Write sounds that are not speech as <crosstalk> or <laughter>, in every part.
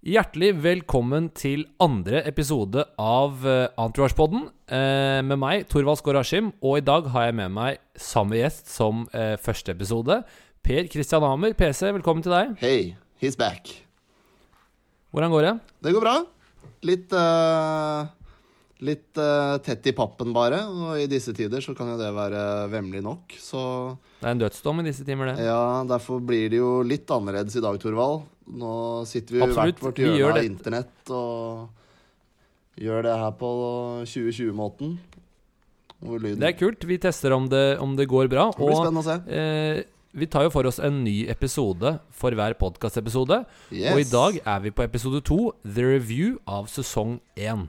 Hjertelig velkommen til andre episode av uh, Entourage-podden eh, med meg, Torvald Skårashim. Og i dag har jeg med meg samme gjest som eh, første episode. Per Christian Amer, PC, velkommen til deg. Hey, he's back. Hvordan går det? Det går bra. Litt uh, Litt uh, tett i pappen, bare. Og i disse tider så kan jo det være vemmelig nok, så Det er en dødsdom i disse timer, det. Ja, derfor blir det jo litt annerledes i dag, Torvald. Nå sitter vi Absolutt. hvert vårt hjørne av internett og gjør det her på 2020-måten. Det er kult. Vi tester om det, om det går bra. Det blir Og spennende å se. eh, vi tar jo for oss en ny episode for hver podkastepisode. Yes. Og i dag er vi på episode to, The Review av sesong én.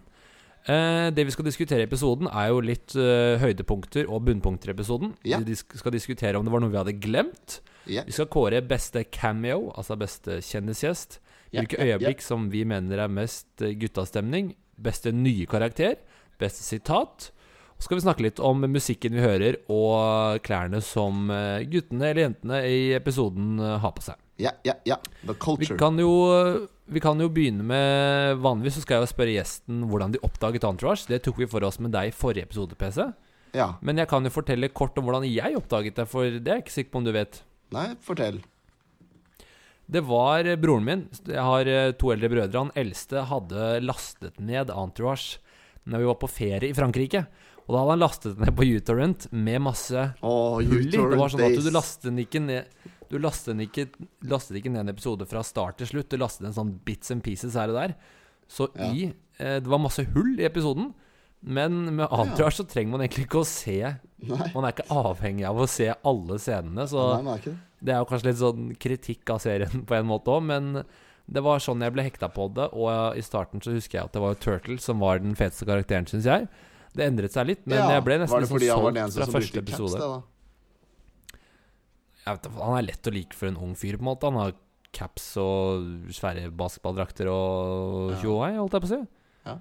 Eh, det vi skal diskutere i episoden, er jo litt eh, høydepunkter og bunnpunkter i episoden. Ja. Vi skal diskutere om det var noe vi hadde glemt. Ja. Vi skal kåre beste cameo, altså beste kjendisgjest. Hvilke øyeblikk som vi mener er mest eh, guttastemning. Beste nye karakter. Beste sitat. Så skal vi snakke litt om musikken vi hører, og klærne som eh, guttene eller jentene i episoden eh, har på seg. Ja, ja, ja. The Vi kan, jo, vi kan jo begynne med Vanligvis så skal jeg jo spørre gjesten hvordan de oppdaget Entourage. Det tok vi for oss med deg i forrige episode, PC. Ja. Men jeg kan jo fortelle kort om hvordan jeg oppdaget det, for det er jeg ikke sikker på om du vet. Nei, fortell. Det var broren min. Jeg har eh, to eldre brødre. Han eldste hadde lastet ned Entourage Når vi var på ferie i Frankrike. Og da hadde han lastet den ned på uTorrent med masse Oh, hull i. Det var sånn at du lastet den ikke ned Du lastet, den ikke, lastet ikke ned en episode fra start til slutt. Du lastet en sånn bits and pieces her og der. Så Ja. i eh, Det var masse hull i episoden. Men med Entourage så trenger man egentlig ikke å se Nei, Man er ikke avhengig av å se alle scenene. Så nei, det. det er jo kanskje litt sånn kritikk av serien på en måte òg, men det var sånn jeg ble hekta på det. Og i starten så husker jeg at det var jo Turtle som var den feteste karakteren, syns jeg. Det endret seg litt, men Ja, jeg ble nesten sånn liksom solgt fra første episode. Vet, han er lett å like for en ung fyr, på en måte. Han har caps og svære basketballdrakter og tjohei, holdt jeg på å si. Ja.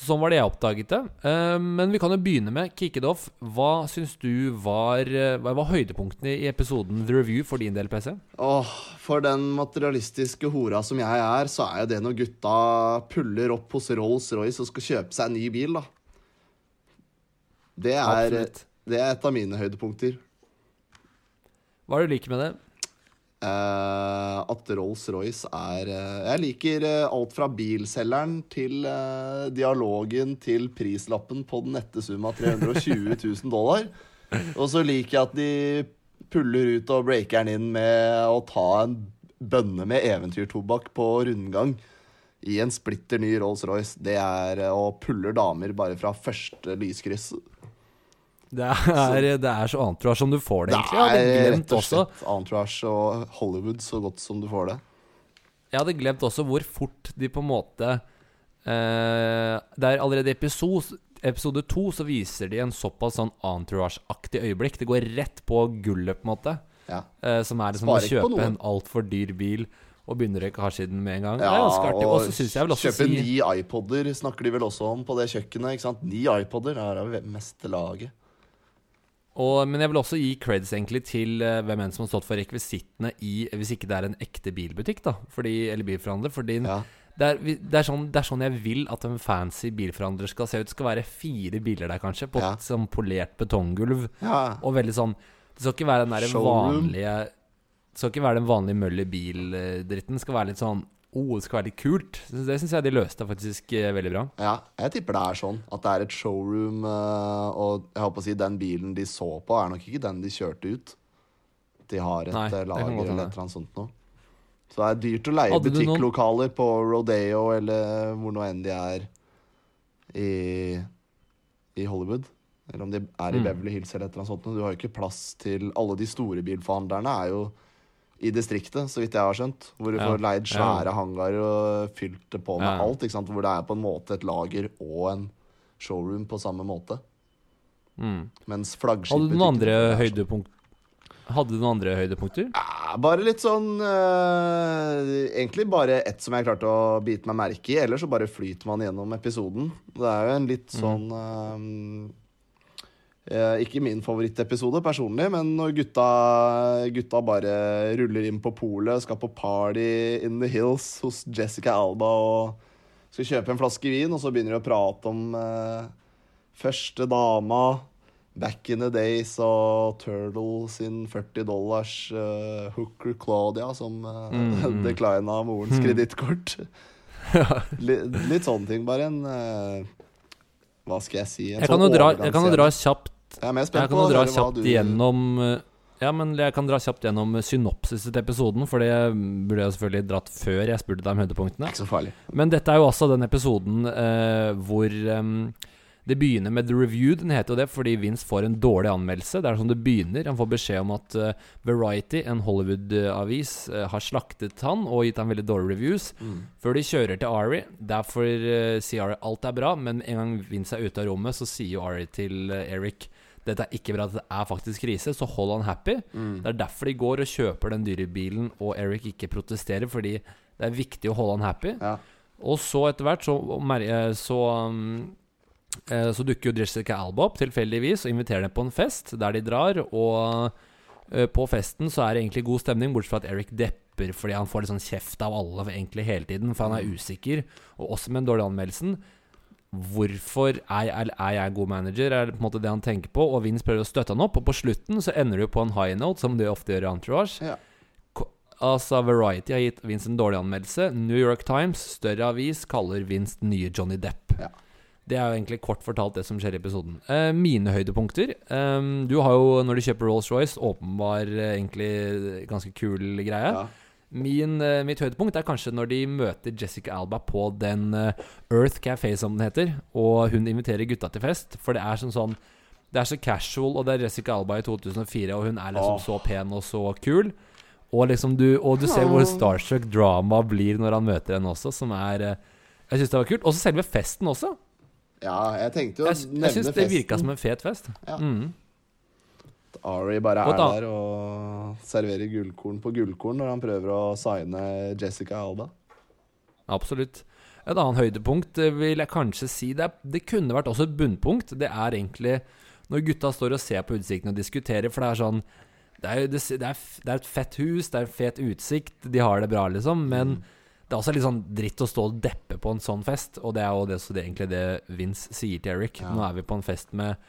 Sånn var det jeg oppdaget det. Eh, men vi kan jo begynne med kick it off. Hva syns du var eh, var høydepunktene i episoden The Review for din del, PC? Åh, for den materialistiske hora som jeg er, så er jo det når gutta puller opp hos Rolls-Royce og skal kjøpe seg en ny bil, da. Det er, det er et av mine høydepunkter. Hva er det du liker med det? Uh, at Rolls-Royce er uh, Jeg liker uh, alt fra bilselgeren til dialogen til prislappen på den nette sum av 320 000 dollar. Og så liker jeg at de puller ut og breaker den inn med å ta en bønne med eventyrtobakk på rundgang i en splitter ny Rolls-Royce. Det er å puller damer bare fra første lyskryss. Det er, det er så entourage som du får det, egentlig. Det er rett og slett Entourage og Hollywood så godt som du får det. Jeg hadde glemt også hvor fort de på en måte eh, Det er allerede i episode, episode to så viser de en såpass sånn entourage-aktig øyeblikk. Det går rett på gullet, på en måte. Ja. Eh, som er liksom å Sparer ikke på kjøpe en altfor dyr bil og begynne å røyke hasjiden med en gang. det er. Og også kjøpe si ni iPoder snakker de vel også om på det kjøkkenet. Ni iPoder, her er vi mest laget. Og, men jeg vil også gi creds egentlig til uh, hvem enn som har stått for rekvisittene i Hvis ikke det er en ekte bilbutikk, da. Fordi, eller bilforhandler. Fordi Ja. det, er, det, er sånn, det er sånn jeg vil at en fancy bilforhandler skal se ut. Det skal være fire biler der, kanskje, på Ja. et sånn polert betonggulv. ja. Og veldig sånn Det skal ikke være den der Showroom. vanlige Det skal ikke være den vanlige mølle bil-dritten. Det skal være litt sånn Det skal være litt kult. Det syns jeg de løste faktisk eh, veldig bra. ja, jeg tipper det er sånn. At det er et showroom, eh, og jeg håper å si den bilen de så på, er nok ikke den de kjørte ut. De har et Nei, eh, lager eller et eller annet sånt noe. Så det er dyrt å leie Hadde butikklokaler på Rodeo eller hvor nå enn de er i, i Hollywood. Eller om de er i Mm. Beverly Hills eller et eller annet sånt. Du har jo ikke plass til Alle de store bilforhandlerne er jo i distriktet, så vidt jeg har skjønt. Hvor du Ja. får leid svære hangarer og fylt det på med Ja. alt. ikke sant? Hvor det er på en måte et lager og en showroom på samme måte. Mm. Mens Hadde du noen andre sånn. høydepunkt Hadde du noen andre høydepunkter? Ja, bare litt sånn eh, Egentlig bare ett som jeg klarte å bite meg merke i. Ellers så bare flyter man gjennom episoden. Det er jo en litt sånn eh, Ikke min favorittepisode personlig, men når gutta, gutta bare ruller inn på polet, skal på party in the hills hos Jessica Alba og skal kjøpe en flaske vin, og så begynner de å prate om eh, første dama, back in the days og Turtle sin 40 dollars eh, hooker Claudia som eh, Mm. <laughs> declina morens kredittkort. <laughs> litt, litt sånne ting, bare en eh, Hva skal jeg si? En Jeg kan sånn dra, jeg kan jo dra kjapt Jeg er mer spent kan på å dra høre hva du gjennom eh, Ja, men jeg kan dra kjapt gjennom synopsis til episoden, for det burde jeg selvfølgelig dratt før jeg spurte deg om høydepunktene. Ikke så farlig. Men dette er jo også den episoden eh, hvor em, det begynner med The Review. Den heter jo det fordi Vince får en dårlig anmeldelse. Det er sånn det begynner. Han får beskjed om at uh, Variety, en Hollywood-avis, uh, har slaktet han og gitt han veldig dårlige reviews. Før de kjører til Ari. Derfor uh, sier Ari alt er bra, men en gang Vince er ute av rommet, så sier jo Ari til Eric dette er ikke bra, det er faktisk krise, så hold han happy. Mm. Det er derfor de går og kjøper den dyre bilen, og Eric ikke protesterer, fordi det er viktig å holde han happy. Ja. Og så etter hvert så, så, um, så dukker jo Jessica Alba opp tilfeldigvis og inviterer dem på en fest der de drar. Og eh, på festen så er det egentlig god stemning, bortsett fra at Eric depper fordi han får litt sånn kjeft av alle egentlig hele tiden, for han er usikker. Og også med den dårlige anmeldelsen. Hvorfor er jeg, er jeg god manager, er det på en måte det han tenker på. Og Vince prøver å støtte han opp, og på slutten så ender jo på en high note, som det ofte gjør i Entourage. Ja. Altså, Variety har gitt Vince en dårlig anmeldelse. New York Times, større avis, kaller Vince den nye Johnny Depp. Ja. Det er jo egentlig kort fortalt det som skjer i episoden. Eh, mine høydepunkter eh, Du har jo, når du kjøper Rolls-Royce, åpenbar eh, egentlig ganske kul greie. Ja. Min, eh, mitt høydepunkt er kanskje når de møter Jessica Alba på den eh, Earth Café, som den heter, og hun inviterer gutta til fest. For det er sånn sånn Det er så casual, og det er Jessica Alba i 2004, og hun er liksom oh. så pen og så kul. Og liksom du Og du ser hvor starstruck drama blir når han møter henne også, som er eh, Jeg syns det var kult. Og så selve festen også. Ja, jeg tenkte jo å nevne festen. jeg syns det virka som en fet fest. Ja. Mm. Ari bare er der og serverer gullkorn på gullkorn når han prøver å signe Jessica Alba. Absolutt. Et annet høydepunkt eh, vil jeg kanskje si Det, det kunne vært også et bunnpunkt. Det er egentlig når gutta står og ser på utsikten og diskuterer, for det er sånn det er, jo- det, er, det er et fett hus, det er en fet utsikt, de har det bra, liksom. Men det er også litt sånn dritt å stå og deppe på en sånn fest, og det er jo det, så det egentlig det Vince sier til Eric. Ja. Nå er vi på en fest med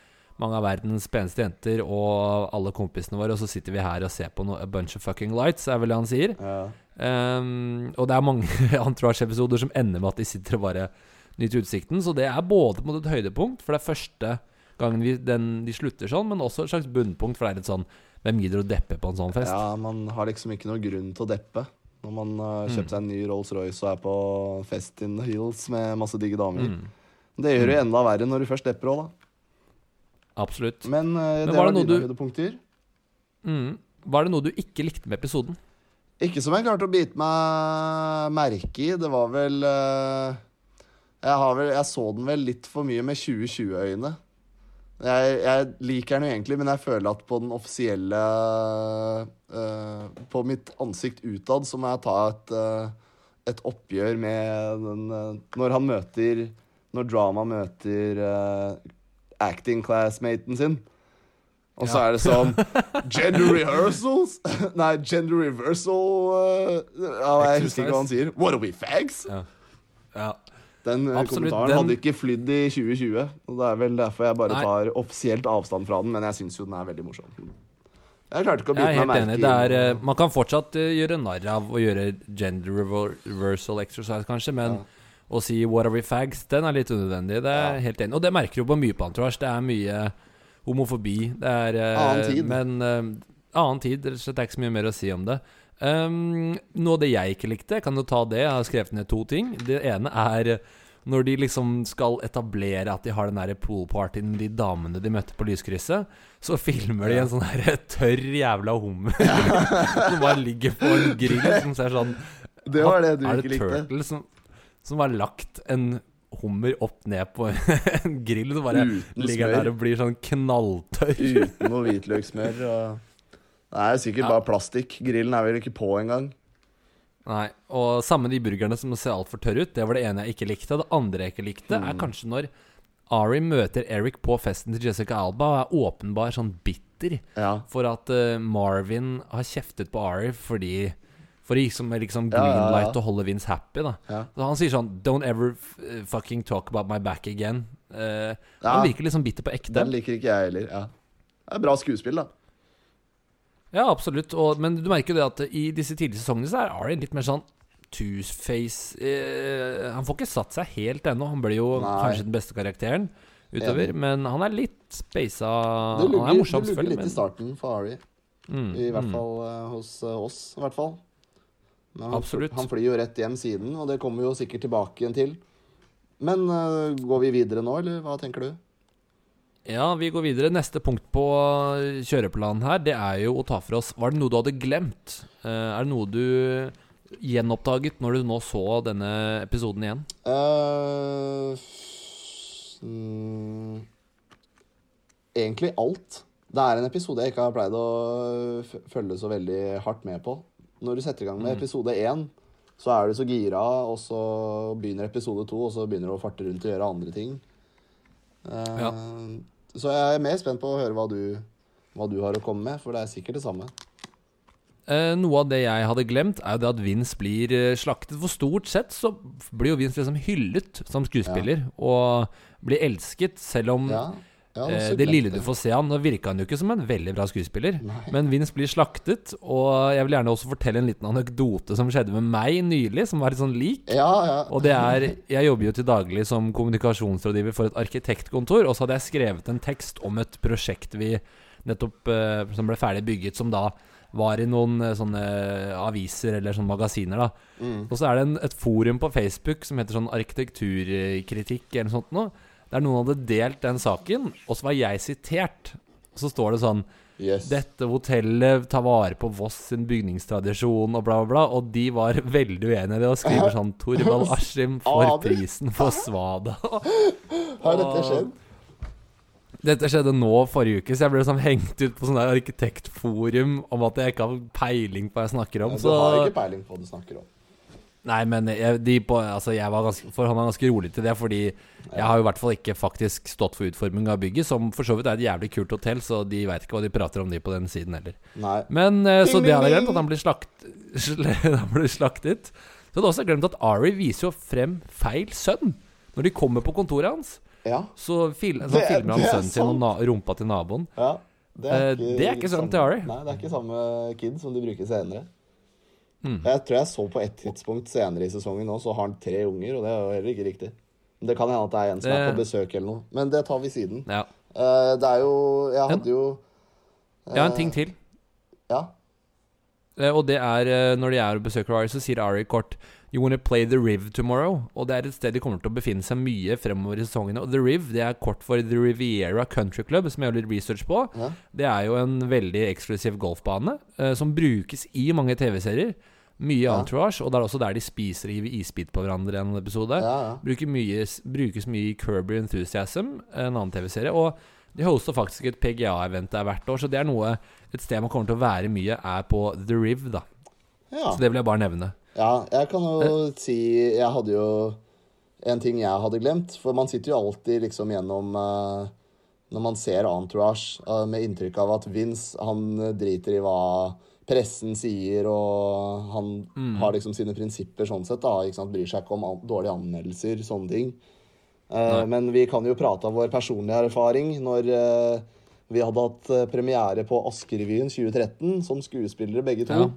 mange av verdens peneste jenter og alle kompisene våre, og så sitter vi her og ser på noe, a bunch of fucking lights, er vel det han sier. Ja. Um, og det er mange <laughs> Entourage-episoder som ender med at de sitter og bare nyter utsikten. Så det er både på et høydepunkt, for det er første gangen vi, den, de slutter sånn, men også et slags bunnpunkt, for det er litt sånn Hvem gidder å deppe på en sånn fest? ja, man har liksom ikke noen grunn til å deppe når man har Mm. kjøpt seg en ny Rolls-Royce og er på fest in the hills med masse digge damer. Mm, Det gjør det jo enda verre når du først depper òg, da. absolutt. Men, uh, Men det var var det dine dine du- Mm. Var det noe du ikke likte med episoden? Ikke som jeg klarte å bite meg merke i. Det var vel uh... jeg, har vel jeg så den vel litt for mye med 2020-øyne. Jeg, jeg liker den jo egentlig, men jeg føler at på den offisielle uh, På mitt ansikt utad så må jeg ta et, uh, et oppgjør med den uh, Når han møter Når Drama møter acting classmaten sin. Og så Ja. er det sånn <laughs> Gender rehearsals? <laughs> Nei, gender reversal ja, Jeg husker ikke hva han sier. What are we, fags? Ja. ja. Den eh, Absolutt, kommentaren den- hadde ikke flydd i 2020. Og Det er vel derfor jeg bare Nei. tar offisielt avstand fra den, men jeg syns jo den er veldig morsom. Jeg klarte ikke å bite meg merke Det er, i eh, man kan fortsatt eh, gjøre narr av å gjøre gender reversal exercise, kanskje, men Ja. å si 'what are we fags', den er litt unødvendig. Det er Ja. helt enig Og det merker du på mye på Entourage. Det er mye homofobi. Det er Annen tid. Men annen tid. Rett og slett det er ikke så mye mer å si om det. Um, noe av det jeg ikke likte, kan jo ta det. Jeg har skrevet ned to ting. Det ene er når de liksom skal etablere at de har den der poolpartyen, de damene de møtte på lyskrysset, så filmer de en sånn her tørr jævla hummer <laughs> som bare ligger på en grill, som ser sånn Det var det du Er ikke det likte. Turtle som, som har lagt en hummer opp ned på <laughs> en grill, så bare Uten ligger smør. der og blir sånn knalltørr? Uten noe hvitløkssmør. Og... Det er sikkert Ja. bare plastikk. Grillen er vel ikke på engang. Nei, og samme de burgerne som ser altfor tørre ut. Det var det ene jeg ikke likte. Det andre jeg ikke likte, er Mm. kanskje når Ari møter Eric på festen til Jessica Alba og er åpenbar sånn bitter Ja. for at uh, Marvin har kjeftet på Ari fordi For liksom, liksom greenlight og holde Vince happy. da. Så Han sier sånn Don't ever eh, fucking talk about my back again. Uh. Han virker liksom bitter på ekte. Den liker ikke jeg heller. Ja. Det er bra skuespill, da. Ja, absolutt. Og, men du merker jo det at i disse tidlige sesongene så er Ari litt mer sånn two-face eh, Han får ikke satt seg helt ennå. Han blir jo Nei. kanskje den beste karakteren utover, men han er litt spasa. Han er morsom, selvfølgelig. det lugger litt i starten for Ari. mm, I hvert mm. fall eh, hos eh, oss, i hvert fall. Men han, Absolutt. Han flyr jo rett hjem siden, og det kommer vi jo sikkert tilbake igjen til. Men uh, går vi videre nå, eller hva tenker du? Ja, vi går videre. Neste punkt på kjøreplanen her, det er jo å ta for oss Var det noe du hadde glemt? Eh, er det noe du gjenoppdaget når du nå så denne episoden igjen? Uh, mm, egentlig alt. Det er en episode jeg ikke har pleid å følge så veldig hardt med på. Når du setter i gang med Mm. episode én, så er du så gira, og så begynner episode to, og så begynner du å farte rundt og gjøre andre ting. Uh, Ja. Så jeg er mer spent på å høre hva du, hva du har å komme med, for det er sikkert det samme. Eh, noe av det jeg hadde glemt, er jo det at Vince blir eh, slaktet. For stort sett så blir jo Vince liksom hyllet som skuespiller, og blir elsket, selv om Ja, ja, eh, det lille du får se han Nå virka han jo ikke som en veldig bra skuespiller, Nei. men Vince blir slaktet. Og jeg vil gjerne også fortelle en liten anekdote som skjedde med meg nylig, som var litt sånn lik. Ja, ja. Og det er Jeg jobber jo til daglig som kommunikasjonsrådgiver for et arkitektkontor, og så hadde jeg skrevet en tekst om et prosjekt vi nettopp eh, Som ble ferdig bygget, som da var i noen eh, sånne aviser eller sånne magasiner, da. Mm. Og så er det en, et forum på Facebook som heter sånn arkitekturkritikk eller noe sånt noe. Der noen hadde delt den saken, og så var jeg sitert. Så står det sånn Yes. dette hotellet tar vare på Voss sin bygningstradisjon og bla, bla, bla. Og de var <laughs> veldig uenige i det og skriver <laughs> sånn Torvald Askim får prisen for Svada. <laughs> Har dette skjedd? Dette skjedde nå forrige uke, så jeg ble liksom hengt ut på sånn arkitektforum om at jeg ikke har peiling på hva jeg snakker om. Du Så har ikke peiling på hva du snakker om. Nei, men jeg, de på, altså jeg var ganske, for han er ganske rolig til det, fordi jeg har jo i hvert fall ikke faktisk stått for utforming av bygget, som for så vidt er et jævlig kult hotell, så de veit ikke hva de prater om de på den siden heller. Nei. Men eh, Så det hadde jeg glemt, at han blir, slakt, <laughs> sl- han blir slaktet. Så hadde jeg også glemt at Ari viser jo frem feil sønn. Når de kommer på kontoret hans, Ja. så, fil, så Det er- filmer han er sønnen sin og na rumpa til naboen. ja. Det Eh, det er ikke sønnen til Ari. Nei, det er ikke samme kid som de bruker senere. Mm. Jeg tror jeg så på et tidspunkt senere i sesongen nå, så har han tre unger, og det er jo heller ikke riktig. Men Det kan hende at det er en som er på besøk eller noe. Men det tar vi siden. Ja. Uh, det er jo Jeg hadde jo Jeg har en ting til. Ja. Uh, og det er eh, når de er og besøker Ari, så sier Ari kort You wanna play The Riv tomorrow? Og det er et sted de kommer til å befinne seg mye fremover i sesongene. Og The Riv det er kort for The Riviera Country Club, som jeg gjør litt research på. Ja. Det er jo en veldig eksklusiv golfbane eh, som brukes i mange TV-serier. Mye Ja. entourage, og det er også der de spiser og hiver isbit på hverandre i en episode. Ja, ja. Mye, brukes mye i Kirby Enthusiasm, en annen TV-serie. Og de hoster faktisk et PGA-event der hvert år, så det er noe Et sted man kommer til å være mye, er på The Riv, da. ja. Så det vil jeg bare nevne. Ja, jeg kan Eh. jo si Jeg hadde jo en ting jeg hadde glemt. For man sitter jo alltid liksom gjennom eh, Når man ser Entourage eh, med inntrykk av at Vince han eh, driter i hva pressen sier, og han Mm. har liksom sine prinsipper sånn sett. da, ikke sant? Bryr seg ikke om an dårlige anmeldelser, sånne ting. Uh, men vi kan jo prate av vår personlige erfaring når uh, vi hadde hatt eh, premiere på Askerevyen 2013 som skuespillere begge to. Ja.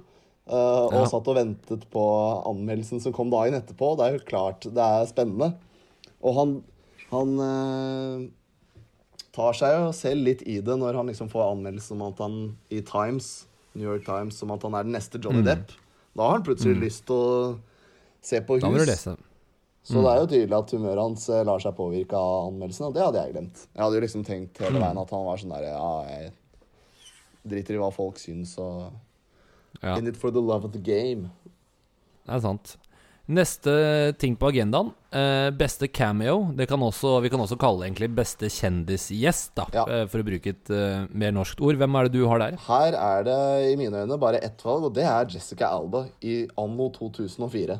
Eh, og Ja. satt og ventet på anmeldelsen som kom dagen etterpå. Det er jo klart det er spennende. Og han, han uh, tar seg jo selv litt i det når han liksom får anmeldelse om at han i Times, New York Times som at han er den neste Johnny Mm. Depp. Da har han plutselig lyst til å se på hus. Da må du lese. Så det er jo tydelig at humøret hans eh, lar seg påvirke av anmeldelsen, og det hadde jeg glemt. Jeg hadde jo liksom tenkt hele veien at han var sånn der Ja, jeg driter i hva folk syns, og Ja, In it for the love of the game. det er sant. Neste ting på agendaen. Eh, beste cameo. Det kan også, vi kan også kalle egentlig beste kjendisgjest, da, Ja. eh, for å bruke et uh, mer norskt ord. Hvem er det du har der? Her er det i mine øyne bare ett valg, og det er Jessica Alba i anno 2004.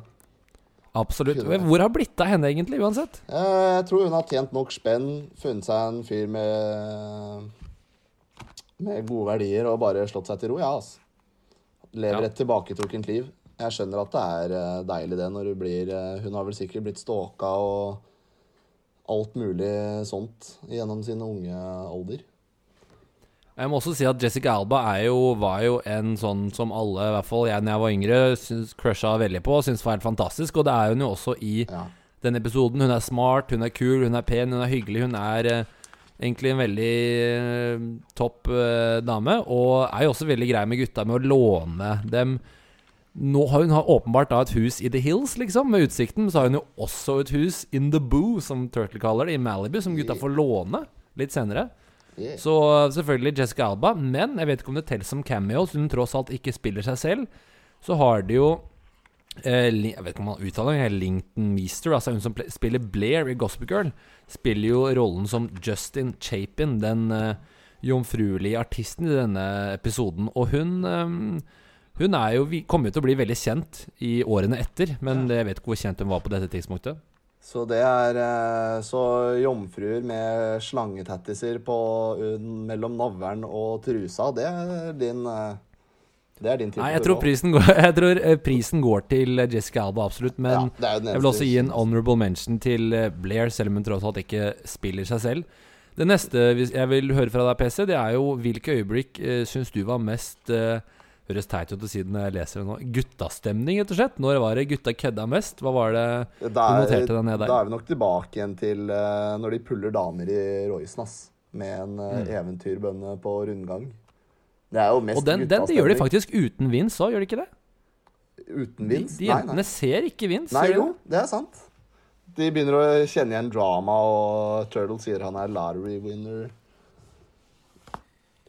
Absolutt. Hvor har blitt av henne egentlig, uansett? Eh, Jeg tror hun har tjent nok spenn, funnet seg en fyr med Med gode verdier og bare slått seg til ro, ja, altså. Lever et tilbaketrukket liv. Jeg skjønner at det er eh, deilig, det, når du blir eh, Hun har vel sikkert blitt stalka og alt mulig sånt gjennom sin unge alder. Jeg må også si at Jessica Alba er jo, var jo en sånn som alle, i hvert fall jeg da jeg var yngre, syns crusha veldig på og syntes var helt fantastisk. Og det er hun jo også i Ja. denne episoden. Hun er smart, hun er kul, hun er pen, hun er hyggelig. Hun er eh, egentlig en veldig eh, topp eh, dame. Og er jo også veldig grei med gutta med å låne dem nå har Hun har åpenbart da et hus i The Hills, liksom, med utsikten. Så har hun jo også et hus in the Boo, som Turtle kaller det, i Malibu, som gutta får låne litt senere. Yeah. Så selvfølgelig Jessica Alba, men jeg vet ikke om det teller som cameo, siden hun tross alt ikke spiller seg selv. Så har de jo Jeg vet ikke om man uttaler det, Lington Meester, altså hun som spiller Blair i Gospel Girl, spiller jo rollen som Justin Chapin, den uh, jomfruelige artisten i denne episoden. Og hun um, hun er jo, kommer jo til å bli veldig kjent i årene etter, men jeg vet ikke hvor kjent hun var på dette tidspunktet. Så det er eh, Så jomfruer med slangetattiser mellom navlen og trusa, det er din eh, Det er din Nei, jeg tror prisen går, <laughs> jeg tror eh, prisen går til eh, Jessica Alba, absolutt. Men Ja, jeg vil også gi en honorable mention til eh, Blair, selv om hun tross alt ikke spiller seg selv. Det neste jeg vil høre fra deg, PC, det er jo hvilke øyeblikk uh, syns du var mest eh, Høres teit ut å si det når jeg leser det nå. Guttastemning, rett og slett. Når var det gutta kødda mest? Hva var det Da Du er, noterte deg ned der. da er vi nok tilbake igjen til eh, når de puller damer i Roycen, ass. Med en eh, eventyrbønne på rundgang. Det er jo mest. Og den, den de gjør de faktisk uten Vince òg, gjør de ikke det? Uten De, Vince? de jentene ser ikke Vince. Nei, jo, det er sant. De begynner å kjenne igjen drama, og Turtle sier han er lottery winner.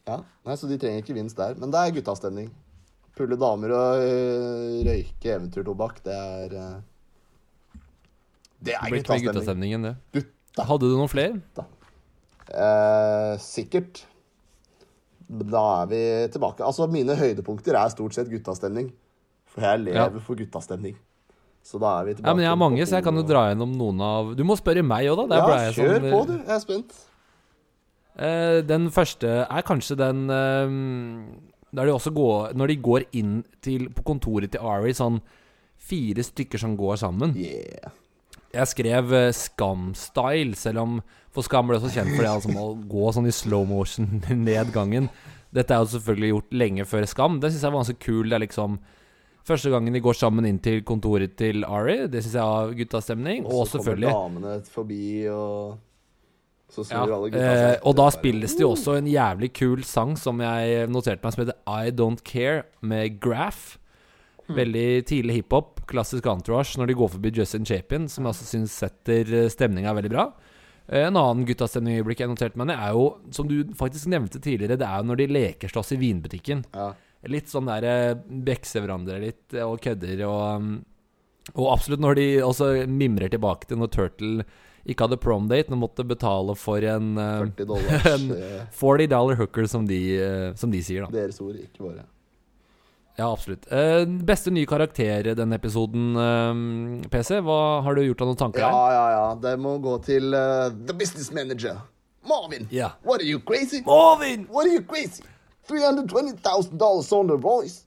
Ja, nei, Så de trenger ikke Vince der. Men det er guttastemning. Pulle damer og øh, røyke eventyrtobakk, det er øh, Det er guttastemning. det. Gutta. Hadde du noen flere? Eh, sikkert. Da er vi tilbake. Altså, mine høydepunkter er stort sett guttastemning. For jeg lever Ja. for guttastemning. Så da er vi tilbake. Ja, men Jeg har mange, så jeg kan jo dra gjennom noen av Du må spørre meg òg, da. Ja, kjør sånn, på, du. Jeg er spent. Uh, den første er kanskje den uh, Der de også går Når de går inn til, på kontoret til Ari, sånn fire stykker som går sammen. Yeah. Jeg skrev uh, Skam-style, selv om For Skam ble også kjent for det altså, å gå sånn i slow motion <laughs> ned gangen. Dette er jo selvfølgelig gjort lenge før Skam. Det syns jeg var ganske kul. Det er liksom Første gangen de går sammen inn til kontoret til Ari, det syns jeg var guttastemning. Og så selvfølgelig kommer damene forbi, og så Ja, alle gutta eh, seg. og da spilles det jo også en jævlig kul sang som jeg noterte meg, som heter I Don't Care, med Graff. Hmm. Veldig tidlig hiphop, klassisk entourage, når de går forbi Justin Chapin, som jeg også syns setter stemninga veldig bra. Eh, En annen guttastemningøyeblikk jeg noterte meg ned, er jo, som du faktisk nevnte tidligere, det er jo når de leker slåss i vinbutikken. Ja. Litt sånn der eh, bekser hverandre litt eh, og kødder og um, Og absolutt når de også mimrer tilbake til når Turtle ikke hadde prom-date, men måtte betale for en eh, 40 dollars. <laughs> en- eh, 40 dollar hooker, som de, som de sier, da. Deres ord, ikke våre. Ja, absolutt. Uh, beste nye karakter i denne episoden, uh, PC? Hva har du gjort av noen tanker Ja, her? ja, ja. Det må gå til uh, the business manager. Marvin. Yeah. What are you crazy? Marvin! What are you crazy? $320,000 on the voice.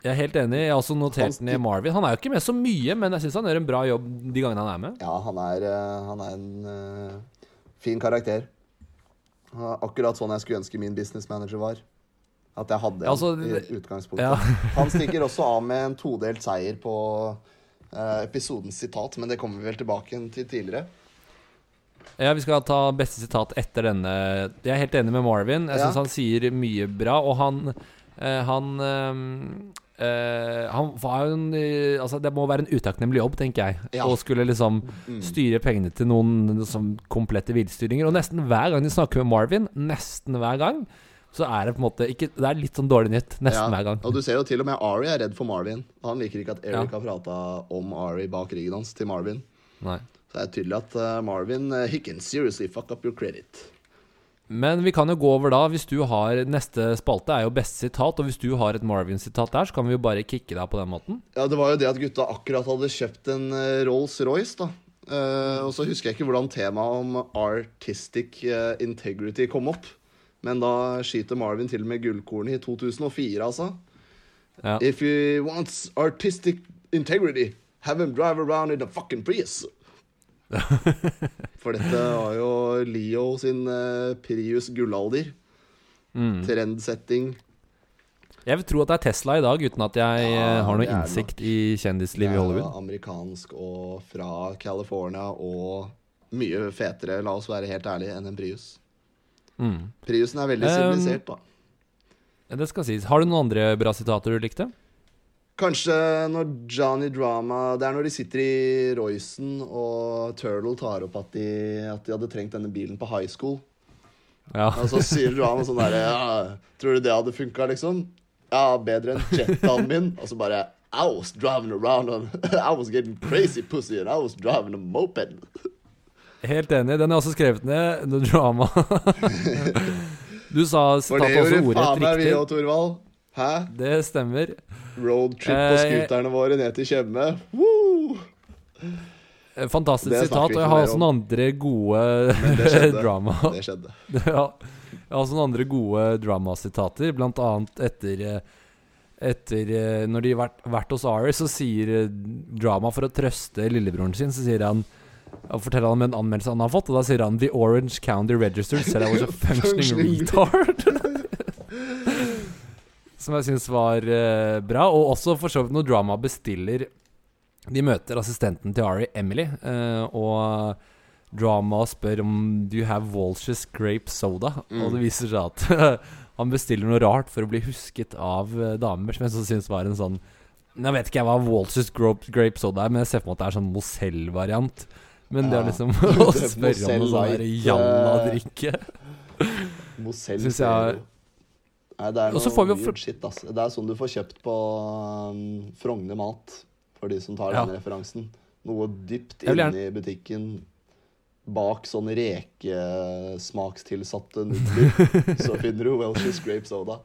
Jeg er helt enig. Jeg har også notert Han ned Marvin. Han er jo ikke med så mye, men jeg syns han gjør en bra jobb de gangene han er med. Ja, han er, eh, han er en eh, fin karakter. Er Akkurat sånn jeg skulle ønske min business manager var. At jeg hadde altså, i utgangspunktet. ja. <laughs> Han stikker også av med en todelt seier på uh, episodens sitat, men det kommer vi vel tilbake til tidligere. Ja, Vi skal ta beste sitat etter denne. Jeg er helt enig med Marvin. Jeg Ja. syns han sier mye bra, og han uh, Han eh, Uh, Han var jo en uh, Altså, det må være en utakknemlig jobb, tenker jeg. Ja. Å skulle liksom styre pengene til noen liksom, komplette villstyringer. Og nesten hver gang de snakker med Marvin, nesten hver gang, så er det på en måte ikke, Det er litt sånn dårlig nytt. Nesten Ja, hver gang. Og du ser jo til og med Ari er redd for Marvin. Han liker ikke at Eric Ja. har prata om Ari bak ryggen hans til Marvin. Nei. Så det er tydelig at uh, Marvin uh, he can seriously fuck up your credit. Men vi kan jo gå over da, hvis du har Neste spalte er jo beste sitat, og hvis du har et Marvin-sitat der, så kan vi jo bare kicke deg på den måten. Ja, det var jo det at gutta akkurat hadde kjøpt en eh, Rolls-Royce, da. Uh, og så husker jeg ikke hvordan temaet om artistic integrity kom opp. Men da skyter Marvin til med gullkornet i 2004, altså. Ja. If you want artistic integrity, have him drive around in a fucking Prius. <laughs> For dette var jo Leo sin uh, Prius gullalder. Mm. Trendsetting. Jeg vil tro at det er Tesla i dag, uten at jeg Ja, eh, har noe innsikt i kjendislivet i Hollywood. Amerikansk og fra California og mye fetere, la oss være helt ærlige, enn en Prius. Mm. Priusen er veldig Um, da. Det skal sies. Har du noen andre bra sitater du likte? Kanskje når Johnny Drama Det er når de sitter i Roycen og Turtle tar opp at de, at de hadde trengt denne bilen på high school. Ja. Og så sier Drama sånn derre ja, Tror du det hadde funka, liksom? Ja, bedre enn Jetaen min. Og så bare I was driving around on <laughs> I was getting crazy pussy and I was driving a moped. Helt enig. Den er også skrevet ned. The drama. <laughs> du sa sitatet også ordrett riktig. òg, Torvald. Hæ? Det stemmer. Roadtrip på Eh, scooterne våre ned til Tjøme. Woo! Fantastisk sitat. Og jeg har også noen andre gode <laughs> drama. Det skjedde. <laughs> ja. Jeg har også noen andre gode dramasitater, blant annet etter etter eh, Når de har vært, vært hos Ari, så sier eh, Drama for å trøste lillebroren sin, så sier han og forteller han om en anmeldelse han har fått, og da sier han The Orange County Register said I was a <laughs> functioning <laughs> retard. <laughs> Som jeg syns var eh, bra. Og også for så vidt når Drama bestiller De møter assistenten til Ari, Emily, eh, og Drama spør om Do you have Walsh's grape soda? Mm. Og det viser seg at han bestiller noe rart for å bli husket av eh, damer, som jeg så syns var en sånn Jeg vet ikke jeg hva Walsh's grape, grape soda er, men jeg ser for meg at det er sånn Mozell-variant. Men det er liksom <laughs> å spørre om noe sånn der jalla-drikke. <laughs> Mozell Syns jeg- Nei, det er noe får vi shit, ass. Det er sånn du får kjøpt på um, Frogner Mat, for de som tar Ja. den referansen. Noe dypt inne i butikken bak sånne rekesmakstilsatte nudler. <laughs> så finner du Welsh's Grape Soda.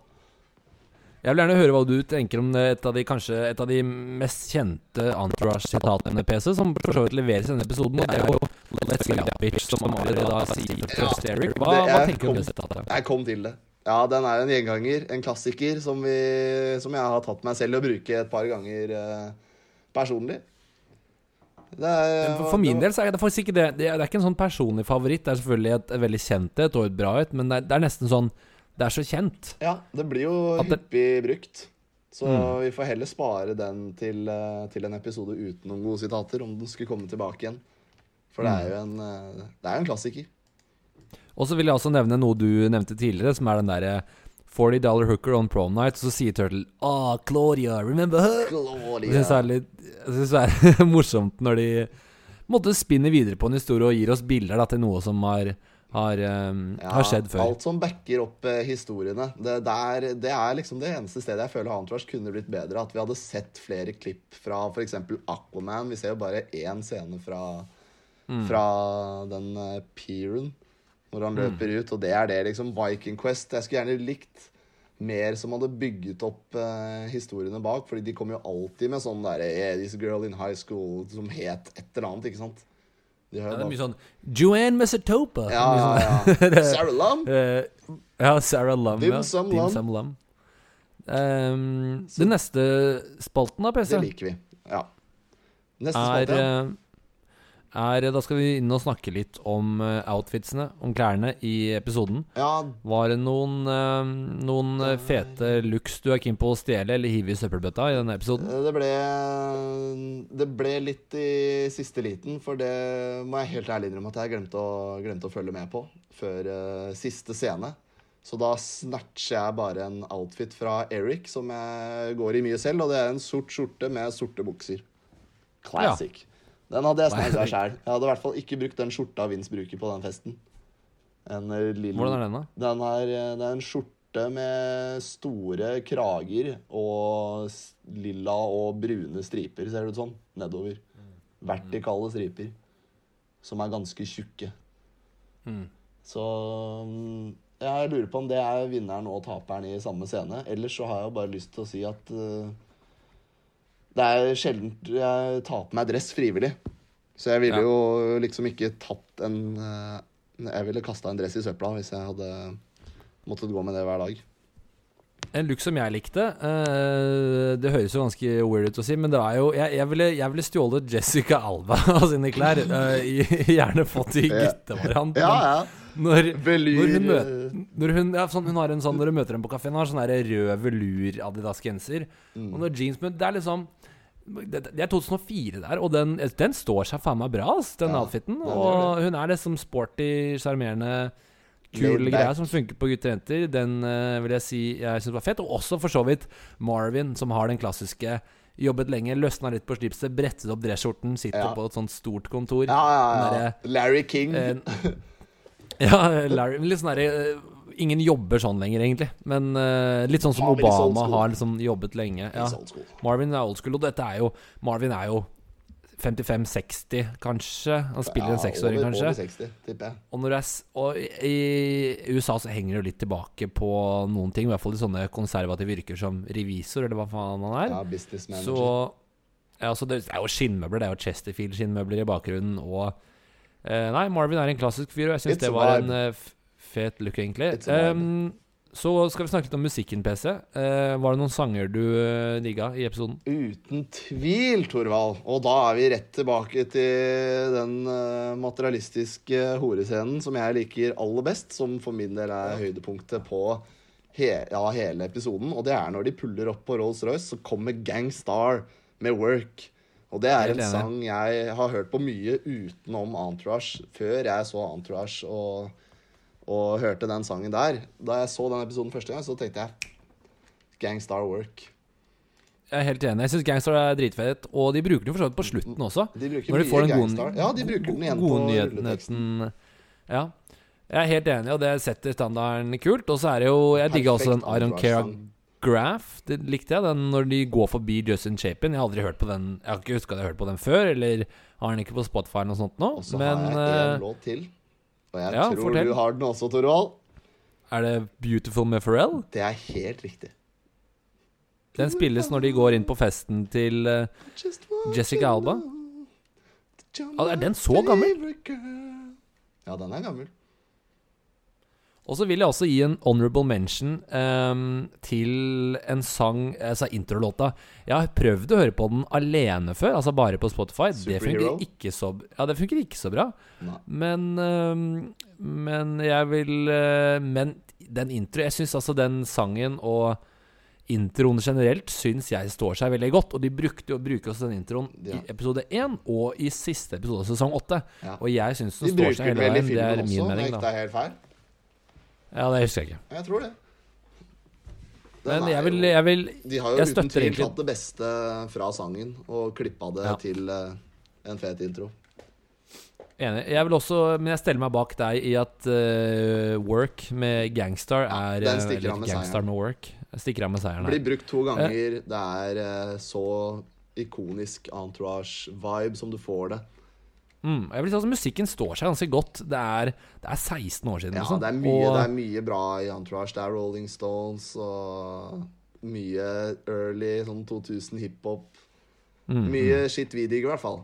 Jeg vil gjerne høre hva du tenker om et av de kanskje Et av de mest kjente Entourage-sitatene, PC, som for så vidt leveres i denne episoden. Og det er jo Let's Get Up Bitch, som Ari da sier til Ja, Eric. Hva, hva er- tenker du om det sitatet? Jeg kom til det. Ja, den er en gjenganger, en klassiker, som, vi, som jeg har tatt meg selv å bruke et par ganger eh, personlig. Det er, For, for min del så er det faktisk ikke det. Det er, det er ikke en sånn personlig favoritt. Det er selvfølgelig et, et veldig kjent et og et bra et, men det er, det er nesten sånn Det er så kjent. Ja, det blir jo hyppig brukt. Så Mm. vi får heller spare den til, eh, til en episode uten noen gode sitater, om den skulle komme tilbake igjen. For det Mm. er jo en, eh, det er en klassiker. Og så vil jeg også nevne noe du nevnte tidligere, som er den derre 40 dollar hooker on prom night. Så sier Turtle Ah, Claudia, remember her? Jeg synes det er litt Jeg synes det er <laughs> morsomt når de måtte spinne videre på en historie og gir oss bilder da, til noe som har, har, um, Ja, har skjedd før. Alt som backer opp eh, historiene. Det, der, det er liksom det eneste stedet jeg føler Entourage kunne blitt bedre. At vi hadde sett flere klipp fra f.eks. Aquaman. Vi ser jo bare én scene fra, Mm. fra den uh, peeren når han løper ut, og det er det, liksom. Viking Quest. Jeg skulle gjerne likt mer som hadde bygget opp eh, historiene bak, fordi de kom jo alltid med sånn derre yeah, This girl in high school som het et eller annet, ikke sant? De Ja, det er mye sånn Joanne Mesatopa. ja, sånn, ja, <laughs> sånn- ja. Sarah Lum? Uh, ja, Sarah Lum. Dim ja. Sum Dim Lum. Um, den neste spalten da, PC, Det liker vi. Ja. Neste er, spalte. ja. Er Da skal vi inn og snakke litt om eh, outfitsene, om klærne, i episoden. Ja, Var det noen, eh, noen eh, fete looks du er keen på å stjele eller hive i søppelbøtta i denne episoden? det ble Det ble litt i siste liten, for det må jeg helt ærlig innrømme at jeg glemte å, glemte å følge med på før siste scene. Så da snatcher jeg bare en outfit fra Eric som jeg går i mye selv, og det er en sort skjorte med sorte bukser. Classic. Den hadde jeg Classic. sjæl. Jeg hadde i hvert fall ikke brukt den skjorta Vince bruker på den festen. En eh, lille Hvordan er den, da? Den er, eh, det er en skjorte med store krager og lilla og brune striper, ser det ut som. Nedover. Vertikale striper. Som er ganske tjukke. Mm. Så mm, jeg lurer på om det er vinneren og taperen i samme scene. Ellers så har jeg jo bare lyst til å si at eh, det er sjelden jeg tar på meg dress frivillig. Så jeg ville Ja. jo liksom ikke tatt en eh, Jeg ville kasta en dress i søpla hvis jeg hadde måttet gå med det hver dag. En look som jeg likte eh, Det høres jo ganske weird ut å si, men det er jo Jeg, jeg, ville, jeg ville stjålet Jessica Alba <laughs> av sine klær. eh, gjerne fått i guttevariant. Ja, ja. Når, Når hun møter- hun, ja, sånn, hun har en sånn Når du møter henne på kafeen, har sånn rød velur-Adidas-genser. Mm. Og når jeans men Det er liksom det, det er 2004 der, og den, den står seg faen meg bra, ass, den Ja, outfiten. Og hun er liksom sporty, sjarmerende, kul greier greie som funker på gutter og jenter. Den uh, vil jeg si jeg syns var fett. Og også for så vidt Marvin, som har den klassiske Jobbet lenge, løsna litt på slipset, brettet opp dresskjorten, sitter Ja. på et sånt stort kontor. Ja, ja, ja. Der, Larry King. Eh, <laughs> ja, Larry Litt sånn derre eh, Ingen jobber sånn lenger, egentlig. Men uh, litt sånn som Ja, old Obama har liksom jobbet lenge. Ja. Marvin er old school, og dette er jo Marvin er jo 55-60, kanskje. Han spiller en seksåring, kanskje. Over 60, tipper jeg. Og, er, i USA så henger det jo litt tilbake på noen ting, i hvert fall i sånne konservative yrker som revisor, eller hva faen han er. Ja, business så manager. ja, så det, er jo skinnmøbler. Det er jo Chesterfield-skinnmøbler i bakgrunnen. Og eh, Nei, Marvin er en klassisk fyr, og jeg syns det var en eh, fet look, egentlig. Em, så skal vi snakke litt om musikken, PC. Uh, var det noen sanger du uh, digga i episoden? Uten tvil, Torvald. Og da er vi rett tilbake til den uh, materialistiske horescenen som jeg liker aller best, som for min del er høydepunktet på he ja, hele episoden. Og det er når de puller opp på Rolls-Royce, så kommer Gangstar med Work. Og det er en sang jeg har hørt på mye utenom Entourage, før jeg så Entourage og, og hørte den sangen der. Da jeg så den episoden første gang, så tenkte jeg Gangstar Work. Jeg er helt enig. Jeg syns Gangstar er dritfett, og de bruker den for så vidt på slutten også. De bruker Når de får den gode. Ja, de bruker den igjen gode på nyheten. Ja. Jeg er helt enig, og det setter standarden kult. Og så er det jo Jeg digger også den I Don't Care Graph. Det likte jeg. Den når de går forbi Justin Chapin. Jeg har aldri hørt på den Jeg har ikke huska at jeg har hørt på den før, eller har den ikke på Spotify eller noe sånt nå. Og så Men har jeg eh, en låt til. Og jeg ja, tror fortell. du har den også, Torvald. er det Beautiful med Pharrell? Det er helt riktig. Den spilles når de går inn på festen til uh, Jessica Alba? Ah, er den så gammel? Ja, den er gammel. Og så vil jeg også gi en honorable mention um, til en sang, altså introlåta. Jeg har prøvd å høre på den alene før, altså bare på Spotify. Det funker ikke så, ja, det funker ikke så bra. Nei. Men um, Men jeg vil uh, Men den intro Jeg syns altså den sangen og introen generelt syns jeg står seg veldig godt. Og de brukte, jo- bruker også den introen Ja. i episode én og i siste episode av sesong åtte. Ja. Og jeg syns De den står seg hele veien. Det er min mening, da. da. er helt feil. Ja, det husker jeg ikke. Jeg tror det. Den Men jeg vil, jeg vil De har jo uten tvil egentlig- tatt det beste fra sangen og klippa det Ja. til eh, en fet intro. Enig. Jeg vil også, men jeg steller meg bak deg i at uh, Work med Gangstar er den eh, stikker av med Gangstar seieren. med Work. Stikker av med seieren Blir brukt to ganger. Det er uh, så ikonisk entourage-vibe som du får det. Mm, jeg vil si at Musikken står seg ganske godt. Det er, det er 16 år siden. Ja, liksom. det er, mye, Og- det er mye bra i Entourage. Det er Rolling Stones og mye early sånn 2000 hiphop. Mm, Mye shit vi digger, i hvert fall.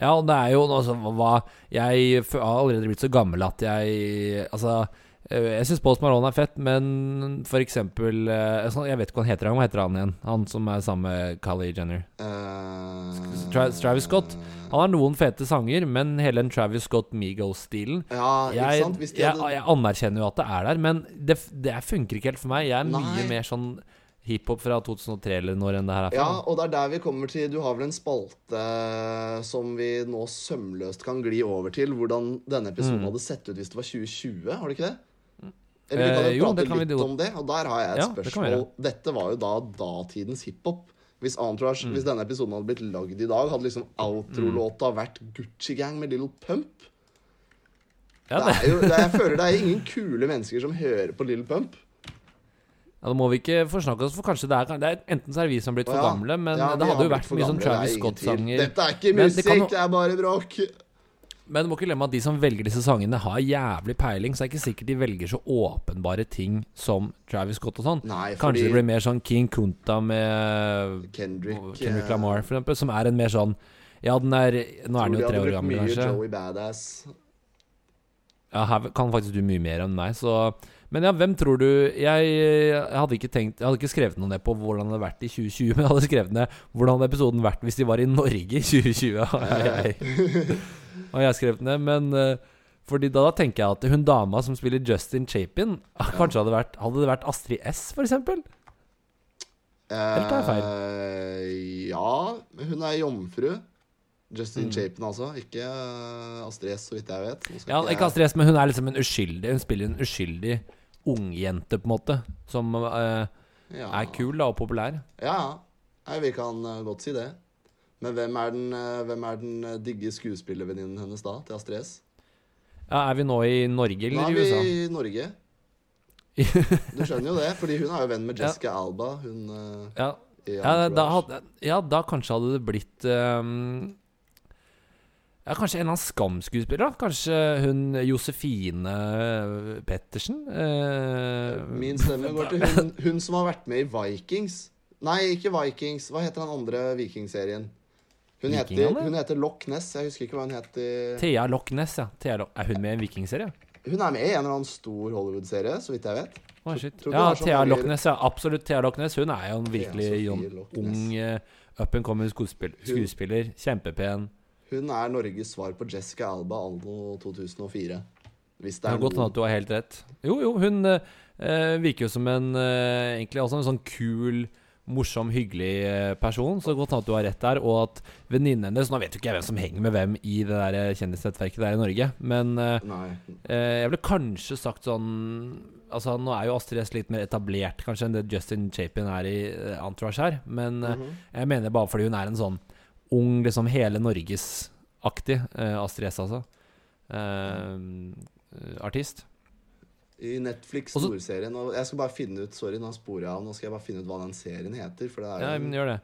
Ja, og det er jo altså, hva Jeg har allerede blitt så gammel at jeg Altså eh, jeg syns Post Malone er fett, men for eksempel eh, sånn, Jeg vet ikke hva han heter. Hva heter han igjen? Han som er sammen med Kylie Jenner. Uh, Tra Travis Scott. Han har noen fete sanger, men hele den Travis Scott Migos-stilen Ja, ikke jeg, jeg, jeg anerkjenner jo at det er der, men det, det funker ikke helt for meg. Jeg er mye mer sånn hiphop fra 2003 eller når enn det her er Ja, og det er der vi kommer til Du har vel en spalte som vi nå sømløst kan gli over til. Hvordan denne episoden Mm. hadde sett ut hvis det var 2020, har du ikke det? Eller vi kan Eh, jo eh, prate det kan vi litt om det, og der har jeg et Ja, spørsmål. Det Dette var jo da datidens hiphop. Hvis, Entourage, Mm. hvis denne episoden hadde blitt lagd i dag, hadde liksom outro-låta vært Gucci Gang med Little Pump. Ja, Det det, er jo, det, jeg føler det er ingen kule mennesker som hører på Little Pump. ja, da må vi ikke forsnakke oss, for kanskje det er, det er Enten så er vi som er blitt for gamle, men Ja, det hadde jo vært mye sånn Travis. Scott-sanger. Dette er ikke musikk, det jo- det er bare bråk. Men du må ikke glemme at de som velger disse sangene, har jævlig peiling. Så det er ikke sikkert de velger så åpenbare ting som Travis Scott og sånn. Nei, Kanskje det blir mer sånn King Kunta med Kendrick, Kendrick eh, Lamar, for eksempel, som er en mer sånn Ja, den er Nå er den jo tre år gammel, kanskje. Joey Badass. Ja, her kan faktisk du mye mer enn meg, så Men ja, hvem tror du Jeg, jeg hadde ikke tenkt Jeg hadde ikke skrevet noe ned på hvordan det hadde vært i 2020, men jeg hadde skrevet ned hvordan hadde episoden vært hvis de var i Norge i 2020. har jeg, har jeg skrevet ned, men uh, Fordi da, da tenker jeg at hun dama som spiller Justin Chapin, <laughs> kanskje hadde vært Hadde det vært Astrid S, for eksempel? Eller tar jeg feil? Eh, ja, hun er jomfru. Justin Mm. Chapin, altså. Ikke eh, Astrid S, så vidt jeg vet. Ja, ikke ikke Astrid S, men hun er liksom en uskyldig Hun spiller en uskyldig ungjente, på en måte. Som uh, ja. er kul da, og populær. Ja, ja. Vi kan godt si det. Men hvem er den, eh, hvem er den eh, digge skuespillervenninnen hennes da, til Astrid S? Ja, Er vi nå i Norge eller i USA? Nå er vi i Norge. <laughs> Du skjønner jo det, fordi hun er jo venn med Ja. Jessica Alba. Hun eh, Ja, ja, da hadde, ja, da kanskje hadde det blitt um, Ja, Kanskje en eller annen Skam-skuespiller? da Kanskje hun Josefine Pettersen? Uh, Min stemme går til hun, <laughs> hun som har vært med i Vikings. Nei, ikke Vikings. Hva heter den andre vikingserien? Hun heter, hun heter Loch Ness. Jeg husker ikke hva hun het. i- Thea Loch Ness, ja. Loch, er hun med i en vikingserie? Hun er med i en eller annen stor Hollywood-serie, så vidt jeg vet. Oh, Ja, er sånn Thea Loch Ness, ja. Absolutt Thea Loch Ness. Hun er jo en virkelig ung uh, up and coming skuespiller. Skuespiller. Kjempepen. Hun er Norges svar på Jessica Alba Aldo 2004. Hvis det Det er godt at du har helt rett. Jo, jo, hun uh, virker jo som en uh, Egentlig også en sånn kul, morsom, hyggelig eh, person. Så godt at du har rett der. Og at venninnen hennes Nå vet jo ikke jeg hvem som henger med hvem i det der eh, kjendisnettverket der i Norge, men uh, jeg ville kanskje sagt sånn Altså Nå er jo Astrid S litt mer etablert kanskje enn det Justin Chapin er i Entourage her, men mm -hmm. jeg mener bare fordi hun er en sånn ung, liksom hele Norges-aktig uh, Astrid S, altså. Uh, artist. I Netflix-storserien. og Jeg skal bare finne ut Sorry, nå sporer jeg av. Nå skal jeg bare finne ut hva den serien heter. For det er Ja, jo men gjør det.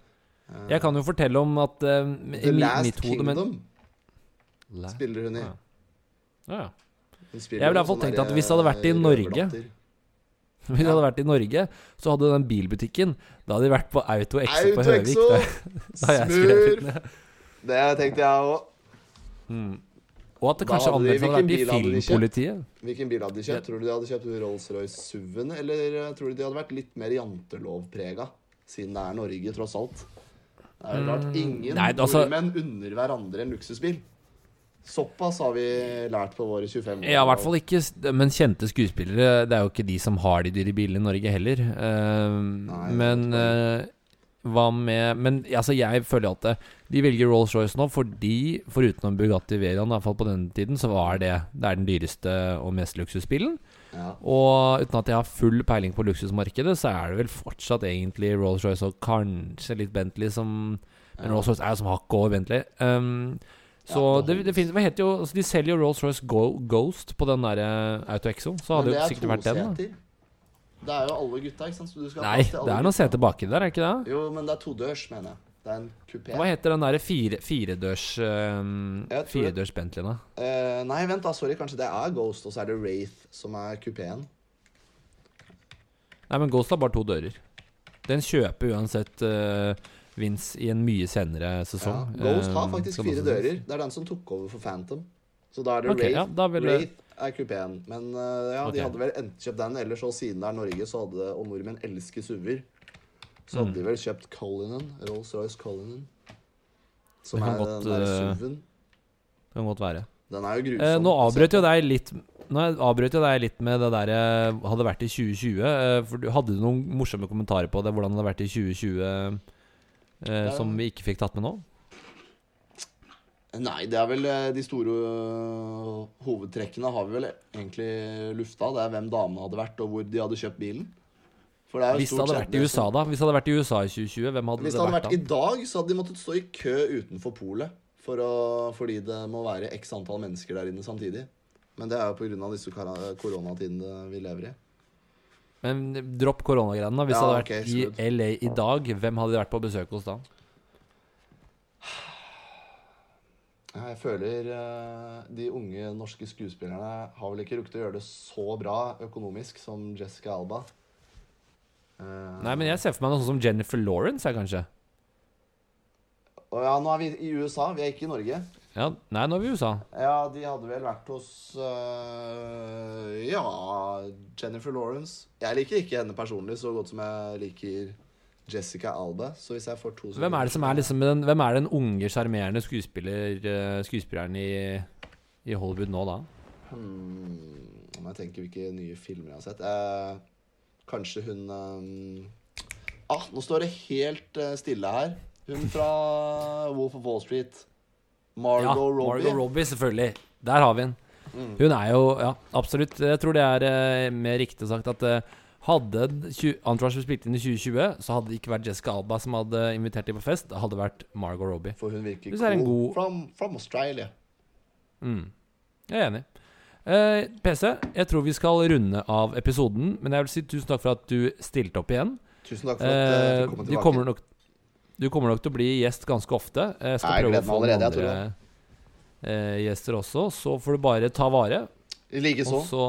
Uh, Jeg kan jo fortelle om at uh, The Last mitt hode men, Kingdom La- spiller hun i. Ja. Ja, ja. Hun Jeg ville i hvert fall sånn tenkt at hvis det hadde vært i Norge. <laughs> Hvis det hadde vært i Norge, så hadde den bilbutikken Da hadde de vært på Auto Exo på Høvik. Smur! Da, <laughs> jeg ned. Det tenkte jeg òg. Mm. Og at det kanskje anmeldelsen hadde vært i? Filmpolitiet. Hvilken bil hadde de kjøpt? Tror du de hadde kjøpt Rolls-Royce SUV-en, eller eh, tror du de hadde vært litt mer jantelovprega? Siden det er Norge, tross alt. Det er klart ingen Nei, altså- nordmenn unner hverandre en luksusbil. Såpass har vi lært på våre 25 år. Ja, i hvert fall ikke Men kjente skuespillere Det er jo ikke de som har de dyre bilene i Norge heller. Uh, Nei, men hva med Men altså, jeg føler at det, de velger Rolls-Royce nå fordi, foruten Bugatti Veyron, i hvert fall på den tiden, så var det Det er den dyreste og mest luksusbilen. Ja. Og uten at jeg har full peiling på luksusmarkedet, så er det vel fortsatt egentlig Rolls-Royce og kanskje litt Bentley som Men Rolls-Royce er jo som hakket over Bentley. Um, så Ja, det, det finnes, hva heter jo altså De selger jo Rolls-Royce Ghost på den der eh, Auto Exo. Så hadde det jo er sikkert vært den. da. Det er jo alle gutta, ikke sant? Så du skal Nei, det er noen seter baki der, er det ikke det? Jo, men det er todørs, mener jeg. Det er en kupé. Hva heter den derre fire, firedørs um, Jeg tror det- Firedørs Bentleyen, da? Eh, nei, vent da, sorry. Kanskje det er Ghost, og så er det Wraith som er kupeen. Nei, men Ghost har bare to dører. Den kjøper uansett uh, Vince i en mye senere Ja. sesong. Ghost har eh, faktisk skal fire også sies. dører. Det er den som tok over for Phantom. Så da er det Ok, Wraith. ja, da vil jeg- Wraith er kupeen. Men uh, ja, okay. de hadde vel enten kjøpt den, eller så siden det er Norge, så hadde og nordmenn elsker SUV-er, så hadde Mm. de vel kjøpt Cullinan. Rolls-Royce Cullinan. Som er godt, den der eh, SUV-en. Det kan godt være. Den er jo grusom. Eh, nå avbrøt jo deg litt Nå avbrøt jo deg litt med det der eh, hadde vært i 2020. eh, For du Hadde du noen morsomme kommentarer på det, hvordan det hadde vært i 2020 eh, som vi ikke fikk tatt med nå? Nei, det er vel eh, de store øh, hovedtrekkene har vi vel egentlig lufta. Det er hvem damene hadde vært, og hvor de hadde kjøpt bilen. Det Hvis det hadde vært i USA, da? Hvis det hadde vært i USA i 2020, hvem hadde det vært? Hvis det hadde vært vært da? i dag, så hadde de måttet stå i kø utenfor polet. For fordi det må være x antall mennesker der inne samtidig. Men det er jo pga. disse koronatidene vi lever i. Men dropp koronagreiene, da. Hvis Ja, det hadde vært vært i. LA i dag, hvem hadde vært på besøk hos da? Jeg føler eh, de unge norske skuespillerne har vel ikke rukket å gjøre det så bra økonomisk som Jessica Alba. Eh, Nei, men jeg ser for meg noe sånn som Jennifer Lawrence, her, kanskje. Og ja, nå er vi i USA, vi er ikke i Norge. Ja, Nei, nå er vi i USA. Ja, de hadde vel vært hos uh, Ja, Jennifer Lawrence. Jeg liker ikke henne personlig så godt som jeg liker Jessica Alba. Så hvis jeg får to Hvem er det som er liksom den, Hvem er den unge, sjarmerende skuespiller, eh, skuespilleren i, i Hollywood nå, da? Hmm, Om jeg tenker hvilke nye filmer jeg har sett eh, Kanskje hun eh, Ah, nå står det helt eh, stille her. Hun fra Wolf of Wall Street. Margot ja, Robbie. Margot Robbie, selvfølgelig. Der har vi den. Mm. Hun er jo Ja, absolutt. Jeg tror det er eh, mer riktig sagt at hadde 20 Entourage spilt inn i 2020, så hadde det ikke vært Jessica Alba som hadde invitert dem på fest. Det hadde vært Margot Robbie. For hun virker er cool. god- From, from Australia. Mm. Jeg er enig. Eh, PC, jeg tror vi skal runde av episoden, men jeg vil si tusen takk for at du stilte opp igjen. Tusen takk for at eh, Eh, du kom du, tilbake. kommer nok, du kommer nok til å bli gjest ganske ofte. Jeg skal jeg prøve å få allerede, andre eh, gjester også. Så får du bare ta vare, Likeså. og så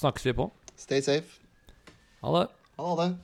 snakkes vi på. Stay safe. Ha det. Ha det.